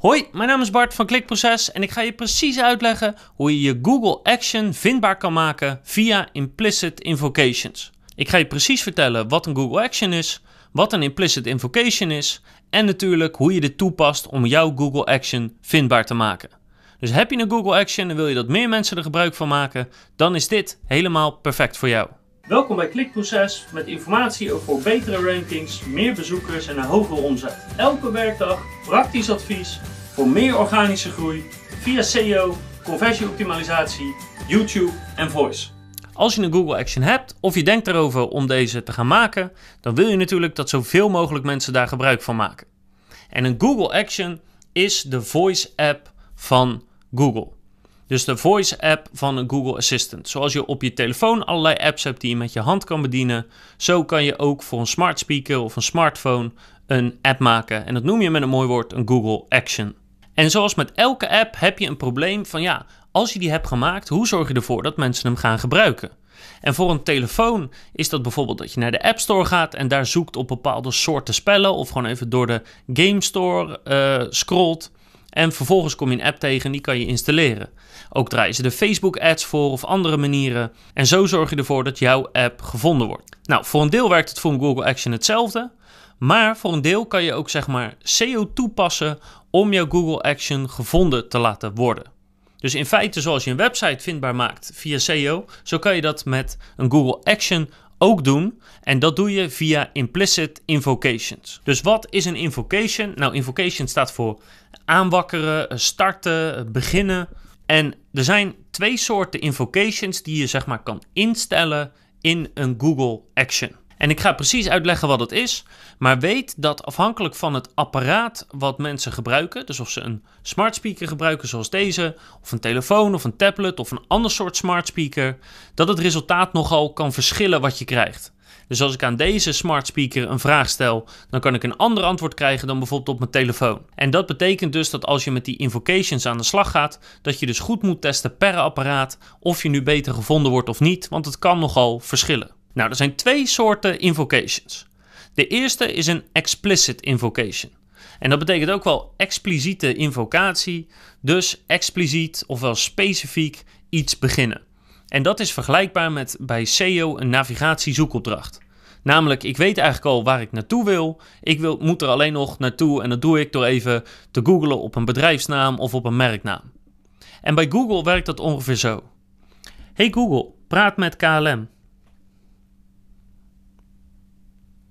Hoi, mijn naam is Bart van Klikproces en ik ga je precies uitleggen hoe je je Google Action vindbaar kan maken via Implicit Invocations. Ik ga je precies vertellen wat een Google Action is, wat een Implicit Invocation is en natuurlijk hoe je dit toepast om jouw Google Action vindbaar te maken. Dus heb je een Google Action en wil je dat meer mensen er gebruik van maken, dan is dit helemaal perfect voor jou. Welkom bij Klikproces met informatie over betere rankings, meer bezoekers en een hogere omzet. Elke werkdag praktisch advies voor meer organische groei via SEO, conversieoptimalisatie, YouTube en voice. Als je een Google Action hebt of je denkt erover om deze te gaan maken, dan wil je natuurlijk dat zoveel mogelijk mensen daar gebruik van maken. En een Google Action is de voice app van Google. Dus de voice app van Google Assistant. Zoals je op je telefoon allerlei apps hebt die je met je hand kan bedienen, zo kan je ook voor een smart speaker of een smartphone een app maken. En dat noem je met een mooi woord een Google Action. En zoals met elke app heb je een probleem van ja, als je die hebt gemaakt, hoe zorg je ervoor dat mensen hem gaan gebruiken? En voor een telefoon is dat bijvoorbeeld dat je naar de App Store gaat en daar zoekt op bepaalde soorten spellen of gewoon even door de Game Store uh, scrolt. En vervolgens kom je een app tegen en die kan je installeren. Ook draaien ze de Facebook ads voor of andere manieren. En zo zorg je ervoor dat jouw app gevonden wordt. Nou, voor een deel werkt het voor een Google Action hetzelfde. Maar voor een deel kan je ook zeg maar SEO toepassen om jouw Google Action gevonden te laten worden. Dus in feite, zoals je een website vindbaar maakt via SEO, zo kan je dat met een Google Action ook doen. En dat doe je via implicit invocations. Dus wat is een invocation? Nou, invocation staat voor aanwakkeren, starten, beginnen. En er zijn twee soorten invocations die je zeg maar kan instellen in een Google Action. En ik ga precies uitleggen wat het is, maar weet dat afhankelijk van het apparaat wat mensen gebruiken, dus of ze een smart speaker gebruiken zoals deze, of een telefoon of een tablet of een ander soort smart speaker, dat het resultaat nogal kan verschillen wat je krijgt. Dus als ik aan deze smart speaker een vraag stel, dan kan ik een ander antwoord krijgen dan bijvoorbeeld op mijn telefoon. En dat betekent dus dat als je met die invocations aan de slag gaat, dat je dus goed moet testen per apparaat of je nu beter gevonden wordt of niet, want het kan nogal verschillen. Nou, er zijn twee soorten invocations. De eerste is een explicit invocation. En dat betekent ook wel expliciete invocatie, dus expliciet ofwel specifiek iets beginnen. En dat is vergelijkbaar met bij SEO een navigatiezoekopdracht. Namelijk, ik weet eigenlijk al waar ik naartoe wil. Ik wil, moet er alleen nog naartoe en dat doe ik door even te googlen op een bedrijfsnaam of op een merknaam. En bij Google werkt dat ongeveer zo. Hey Google, praat met KLM.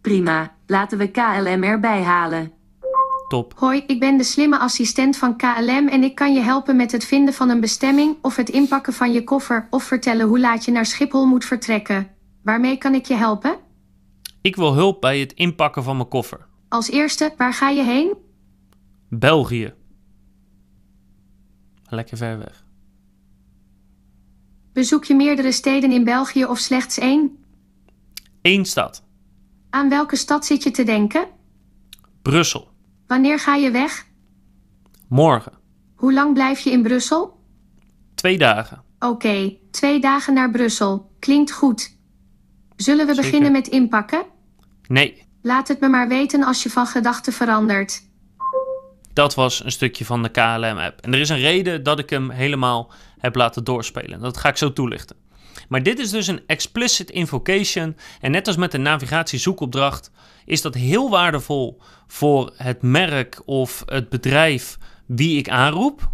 Prima, laten we KLM erbij halen. Top. Hoi, ik ben de slimme assistent van KLM en ik kan je helpen met het vinden van een bestemming of het inpakken van je koffer of vertellen hoe laat je naar Schiphol moet vertrekken. Waarmee kan ik je helpen? Ik wil hulp bij het inpakken van mijn koffer. Als eerste, waar ga je heen? België. Lekker ver weg. Bezoek je meerdere steden in België of slechts één? Eén stad. Aan welke stad zit je te denken? Brussel. Wanneer ga je weg? Morgen. Hoe lang blijf je in Brussel? Twee dagen. Oké, twee dagen naar Brussel. Klinkt goed. Zullen we Zeker. beginnen met inpakken? Nee, Laat het me maar weten als je van gedachten verandert. dat was een stukje van de KLM-app. En er is een reden dat ik hem helemaal heb laten doorspelen. Dat ga ik zo toelichten. Maar dit is dus een explicit invocation. En net als met de navigatiezoekopdracht is dat heel waardevol voor het merk of het bedrijf wie ik aanroep.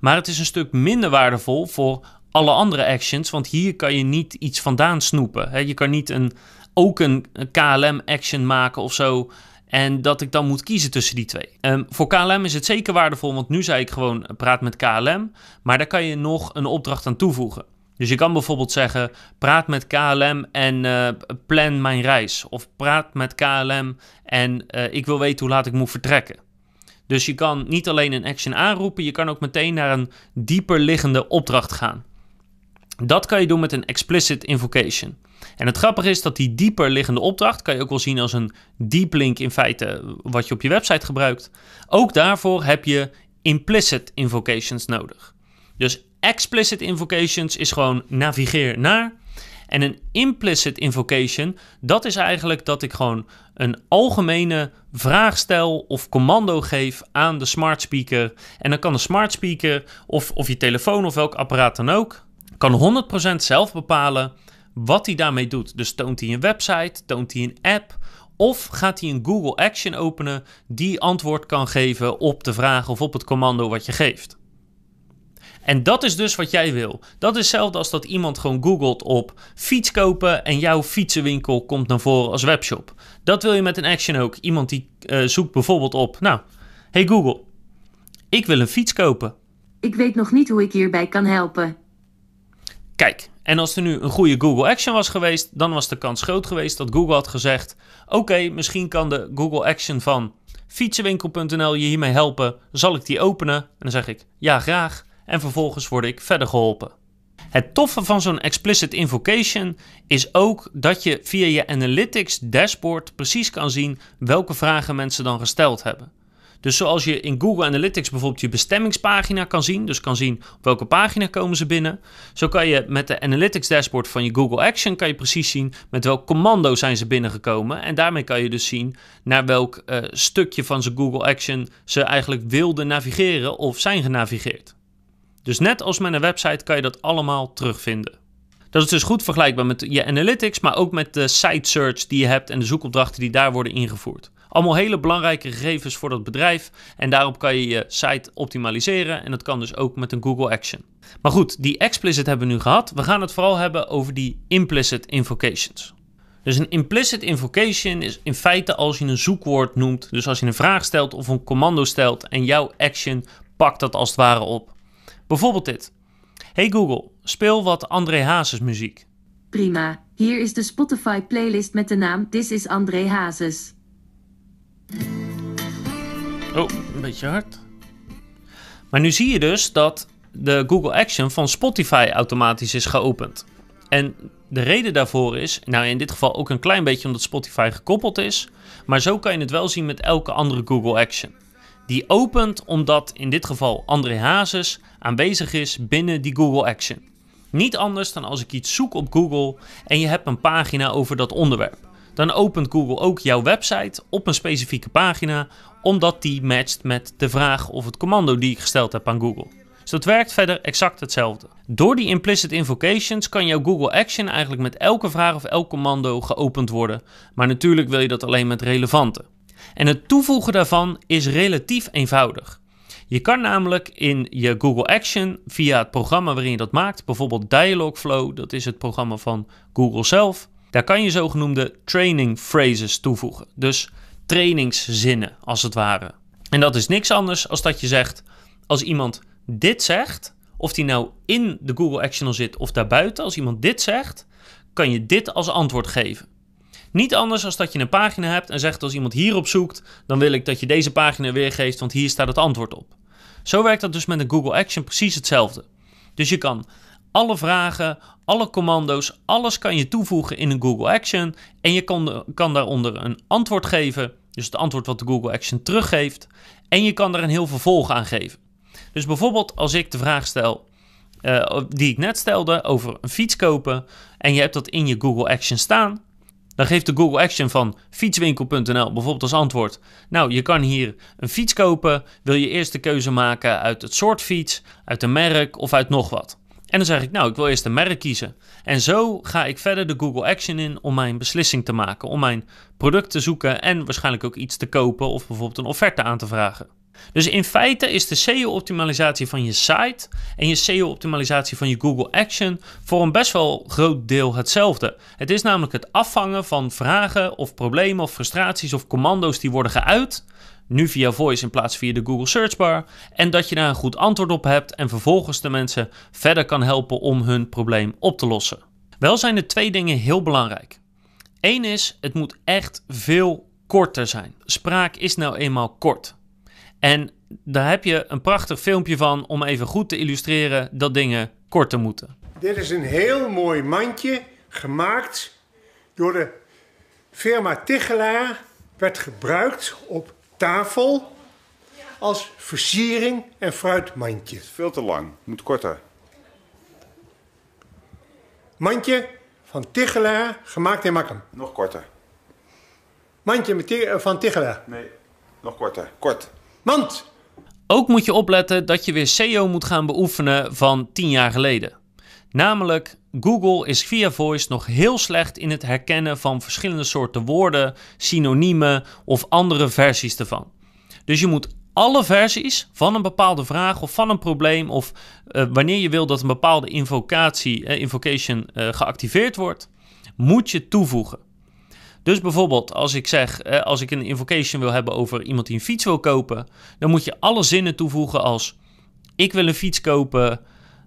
Maar het is een stuk minder waardevol voor alle andere actions, want hier kan je niet iets vandaan snoepen. Je kan niet een, ook een KLM-action maken of zo. En dat ik dan moet kiezen tussen die twee. Ehm, voor KLM is het zeker waardevol, want nu zei ik gewoon eh, praat met KLM. Maar daar kan je nog een opdracht aan toevoegen. Dus je kan bijvoorbeeld zeggen: praat met KLM en eh, plan mijn reis. Of praat met KLM en eh, ik wil weten hoe laat ik moet vertrekken. Dus je kan niet alleen een action aanroepen, je kan ook meteen naar een dieper liggende opdracht gaan. Dat kan je doen met een explicit invocation. En het grappige is dat die dieper liggende opdracht kan je ook wel zien als een deep link in feite wat je op je website gebruikt. Ook daarvoor heb je implicit invocations nodig. Dus explicit invocations is gewoon navigeer naar. En een implicit invocation, dat is eigenlijk dat ik gewoon een algemene vraag stel of commando geef aan de smart speaker. En dan kan de smart speaker of, of je telefoon of welk apparaat dan ook, kan 100% zelf bepalen wat hij daarmee doet. Dus toont hij een website, toont hij een app of gaat hij een Google Action openen die antwoord kan geven op de vraag of op het commando wat je geeft. En dat is dus wat jij wil. Dat is hetzelfde als dat iemand gewoon googelt op fiets kopen en jouw fietsenwinkel komt naar voren als webshop. Dat wil je met een action ook. Iemand die uh, zoekt bijvoorbeeld op, nou, hey Google, ik wil een fiets kopen. Ik weet nog niet hoe ik hierbij kan helpen. Kijk, en als er nu een goede Google Action was geweest, dan was de kans groot geweest dat Google had gezegd: Oké, misschien kan de Google Action van fietsenwinkel.nl je hiermee helpen. Zal ik die openen? En dan zeg ik ja, graag. En vervolgens word ik verder geholpen. Het toffe van zo'n explicit invocation is ook dat je via je analytics dashboard precies kan zien welke vragen mensen dan gesteld hebben. Dus zoals je in Google Analytics bijvoorbeeld je bestemmingspagina kan zien, dus kan zien op welke pagina komen ze binnen, zo kan je met de Analytics dashboard van je Google Action kan je precies zien met welk commando zijn ze binnengekomen en daarmee kan je dus zien naar welk uh, stukje van zijn Google Action ze eigenlijk wilden navigeren of zijn genavigeerd. Dus net als met een website kan je dat allemaal terugvinden. Dat is dus goed vergelijkbaar met je analytics, maar ook met de site search die je hebt en de zoekopdrachten die daar worden ingevoerd. Allemaal hele belangrijke gegevens voor dat bedrijf en daarop kan je je site optimaliseren en dat kan dus ook met een Google Action. Maar goed, die explicit hebben we nu gehad. We gaan het vooral hebben over die implicit invocations. Dus een implicit invocation is in feite als je een zoekwoord noemt, dus als je een vraag stelt of een commando stelt en jouw action pakt dat als het ware op. Bijvoorbeeld dit. Hey Google, speel wat André Hazes muziek. Prima, hier is de Spotify playlist met de naam This is André Hazes. Oh, een beetje hard. Maar nu zie je dus dat de Google Action van Spotify automatisch is geopend. En de reden daarvoor is, nou in dit geval ook een klein beetje omdat Spotify gekoppeld is, maar zo kan je het wel zien met elke andere Google Action. Die opent omdat in dit geval André Hazes aanwezig is binnen die Google Action. Niet anders dan als ik iets zoek op Google en je hebt een pagina over dat onderwerp. Dan opent Google ook jouw website op een specifieke pagina, omdat die matcht met de vraag of het commando die ik gesteld heb aan Google. Dus dat werkt verder exact hetzelfde. Door die implicit invocations kan jouw Google Action eigenlijk met elke vraag of elk commando geopend worden. Maar natuurlijk wil je dat alleen met relevante. En het toevoegen daarvan is relatief eenvoudig. Je kan namelijk in je Google Action via het programma waarin je dat maakt, bijvoorbeeld Dialogflow, dat is het programma van Google zelf, daar kan je zogenoemde training phrases toevoegen. Dus trainingszinnen als het ware. En dat is niks anders als dat je zegt, als iemand dit zegt, of die nou in de Google Action al zit of daarbuiten, als iemand dit zegt, kan je dit als antwoord geven. Niet anders als dat je een pagina hebt en zegt als iemand hierop zoekt, dan wil ik dat je deze pagina weergeeft, want hier staat het antwoord op. Zo werkt dat dus met een Google Action precies hetzelfde. Dus je kan alle vragen, alle commando's, alles kan je toevoegen in een Google Action en je kan, kan daaronder een antwoord geven, dus het antwoord wat de Google Action teruggeeft, en je kan er een heel vervolg aan geven. Dus bijvoorbeeld als ik de vraag stel, uh, die ik net stelde over een fiets kopen en je hebt dat in je Google Action staan, dan geeft de Google Action van fietswinkel.nl bijvoorbeeld als antwoord: Nou, je kan hier een fiets kopen. Wil je eerst de keuze maken uit het soort fiets, uit een merk of uit nog wat? En dan zeg ik: Nou, ik wil eerst een merk kiezen. En zo ga ik verder de Google Action in om mijn beslissing te maken, om mijn product te zoeken en waarschijnlijk ook iets te kopen of bijvoorbeeld een offerte aan te vragen. Dus in feite is de SEO-optimalisatie van je site en je SEO-optimalisatie van je Google Action voor een best wel groot deel hetzelfde. Het is namelijk het afvangen van vragen of problemen of frustraties of commando's die worden geuit. Nu via voice in plaats via de Google Search Bar. En dat je daar een goed antwoord op hebt en vervolgens de mensen verder kan helpen om hun probleem op te lossen. Wel zijn er twee dingen heel belangrijk. Eén is, het moet echt veel korter zijn. Spraak is nou eenmaal kort. En daar heb je een prachtig filmpje van om even goed te illustreren dat dingen korter moeten. Dit is een heel mooi mandje gemaakt door de firma Tichelaar. Werd gebruikt op tafel als versiering en fruitmandje. Veel te lang, moet korter. Mandje van Tichelaar, gemaakt in Makkum. Nog korter. Mandje eh, van Tichelaar. Nee, nog korter. Kort. Mand. Ook moet je opletten dat je weer SEO moet gaan beoefenen van 10 jaar geleden. Namelijk, Google is via voice nog heel slecht in het herkennen van verschillende soorten woorden, synoniemen of andere versies ervan. Dus je moet alle versies van een bepaalde vraag of van een probleem of eh, wanneer je wil dat een bepaalde invocatie, eh, invocation eh, geactiveerd wordt, moet je toevoegen. Dus bijvoorbeeld, als ik zeg, als ik een invocation wil hebben over iemand die een fiets wil kopen, dan moet je alle zinnen toevoegen als: Ik wil een fiets kopen.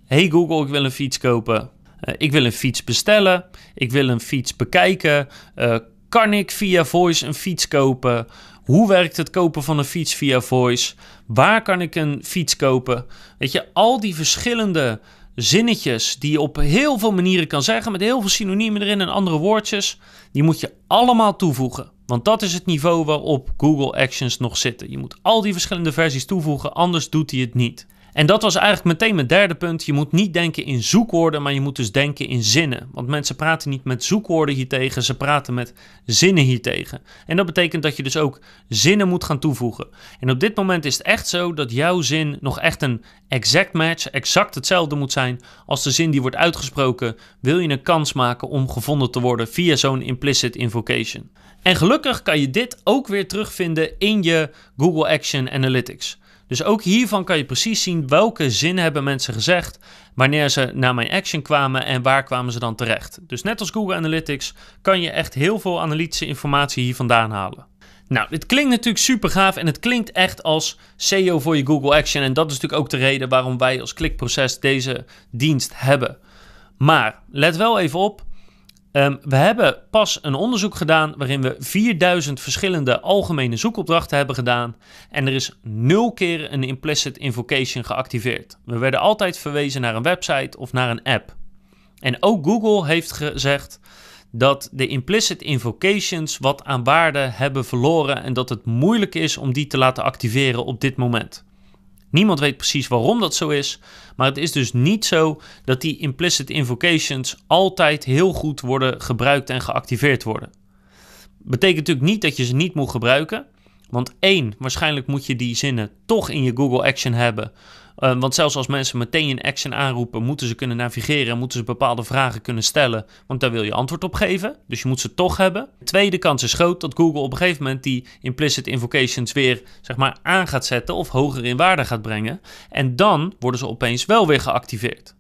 Hey Google, ik wil een fiets kopen. Eh, ik wil een fiets bestellen. Ik wil een fiets bekijken. Eh, kan ik via voice een fiets kopen? Hoe werkt het kopen van een fiets via voice? Waar kan ik een fiets kopen? Weet je, al die verschillende zinnetjes die je op heel veel manieren kan zeggen, met heel veel synoniemen erin en andere woordjes, die moet je allemaal toevoegen. Want dat is het niveau waarop Google Actions nog zitten. Je moet al die verschillende versies toevoegen, anders doet hij het niet. En dat was eigenlijk meteen mijn derde punt. Je moet niet denken in zoekwoorden, maar je moet dus denken in zinnen. Want mensen praten niet met zoekwoorden hiertegen, ze praten met zinnen hiertegen. En dat betekent dat je dus ook zinnen moet gaan toevoegen. En op dit moment is het echt zo dat jouw zin nog echt een exact match, exact hetzelfde moet zijn als de zin die wordt uitgesproken. Wil je een kans maken om gevonden te worden via zo'n implicit invocation? En gelukkig kan je dit ook weer terugvinden in je Google Action Analytics. Dus ook hiervan kan je precies zien welke zin hebben mensen gezegd wanneer ze naar mijn action kwamen en waar kwamen ze dan terecht. Dus net als Google Analytics kan je echt heel veel analytische informatie hier vandaan halen. Nou, dit klinkt natuurlijk super gaaf en het klinkt echt als SEO voor je Google Action. En dat is natuurlijk ook de reden waarom wij als klikproces deze dienst hebben. Maar let wel even op, Ehm, we hebben pas een onderzoek gedaan waarin we 4000 verschillende algemene zoekopdrachten hebben gedaan. En er is nul keer een implicit invocation geactiveerd. We werden altijd verwezen naar een website of naar een app. En ook Google heeft gezegd dat de implicit invocations wat aan waarde hebben verloren en dat het moeilijk is om die te laten activeren op dit moment. Niemand weet precies waarom dat zo is, maar het is dus niet zo dat die implicit invocations altijd heel goed worden gebruikt en geactiveerd worden. Betekent natuurlijk niet dat je ze niet moet gebruiken, want één, waarschijnlijk moet je die zinnen toch in je Google Action hebben. Uh, want zelfs als mensen meteen een action aanroepen, moeten ze kunnen navigeren en moeten ze bepaalde vragen kunnen stellen. Want daar wil je antwoord op geven. Dus je moet ze toch hebben. Tweede kans is groot dat Google op een gegeven moment die implicit invocations weer zeg maar, aan gaat zetten of hoger in waarde gaat brengen. En dan worden ze opeens wel weer geactiveerd.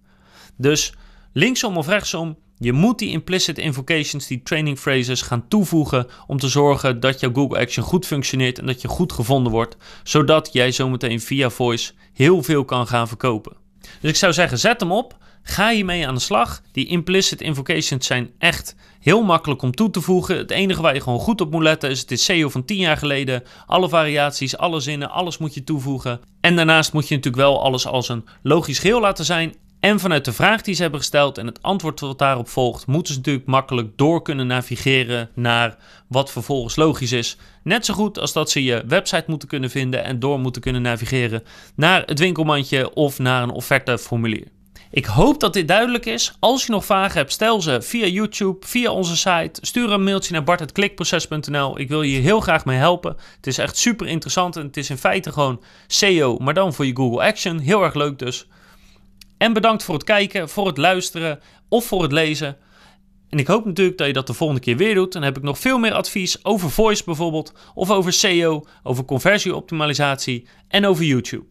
Dus linksom of rechtsom, je moet die implicit invocations, die training phrases gaan toevoegen om te zorgen dat jouw Google Action goed functioneert en dat je goed gevonden wordt, zodat jij zometeen via voice heel veel kan gaan verkopen. Dus ik zou zeggen, zet hem op, ga hiermee aan de slag. Die implicit invocations zijn echt heel makkelijk om toe te voegen. Het enige waar je gewoon goed op moet letten is het is SEO van 10 jaar geleden. Alle variaties, alle zinnen, alles moet je toevoegen. En daarnaast moet je natuurlijk wel alles als een logisch geheel laten zijn en vanuit de vraag die ze hebben gesteld en het antwoord wat daarop volgt, moeten ze natuurlijk makkelijk door kunnen navigeren naar wat vervolgens logisch is. Net zo goed als dat ze je website moeten kunnen vinden en door moeten kunnen navigeren naar het winkelmandje of naar een offerteformulier. Ik hoop dat dit duidelijk is. Als je nog vragen hebt, stel ze via YouTube, via onze site. Stuur een mailtje naar bart.klikproces.nl. Ik wil je heel graag mee helpen. Het is echt super interessant en het is in feite gewoon SEO, maar dan voor je Google Action. Heel erg leuk dus. En bedankt voor het kijken, voor het luisteren of voor het lezen. En ik hoop natuurlijk dat je dat de volgende keer weer doet. Dan heb ik nog veel meer advies over voice bijvoorbeeld, of over SEO, over conversieoptimalisatie en over YouTube.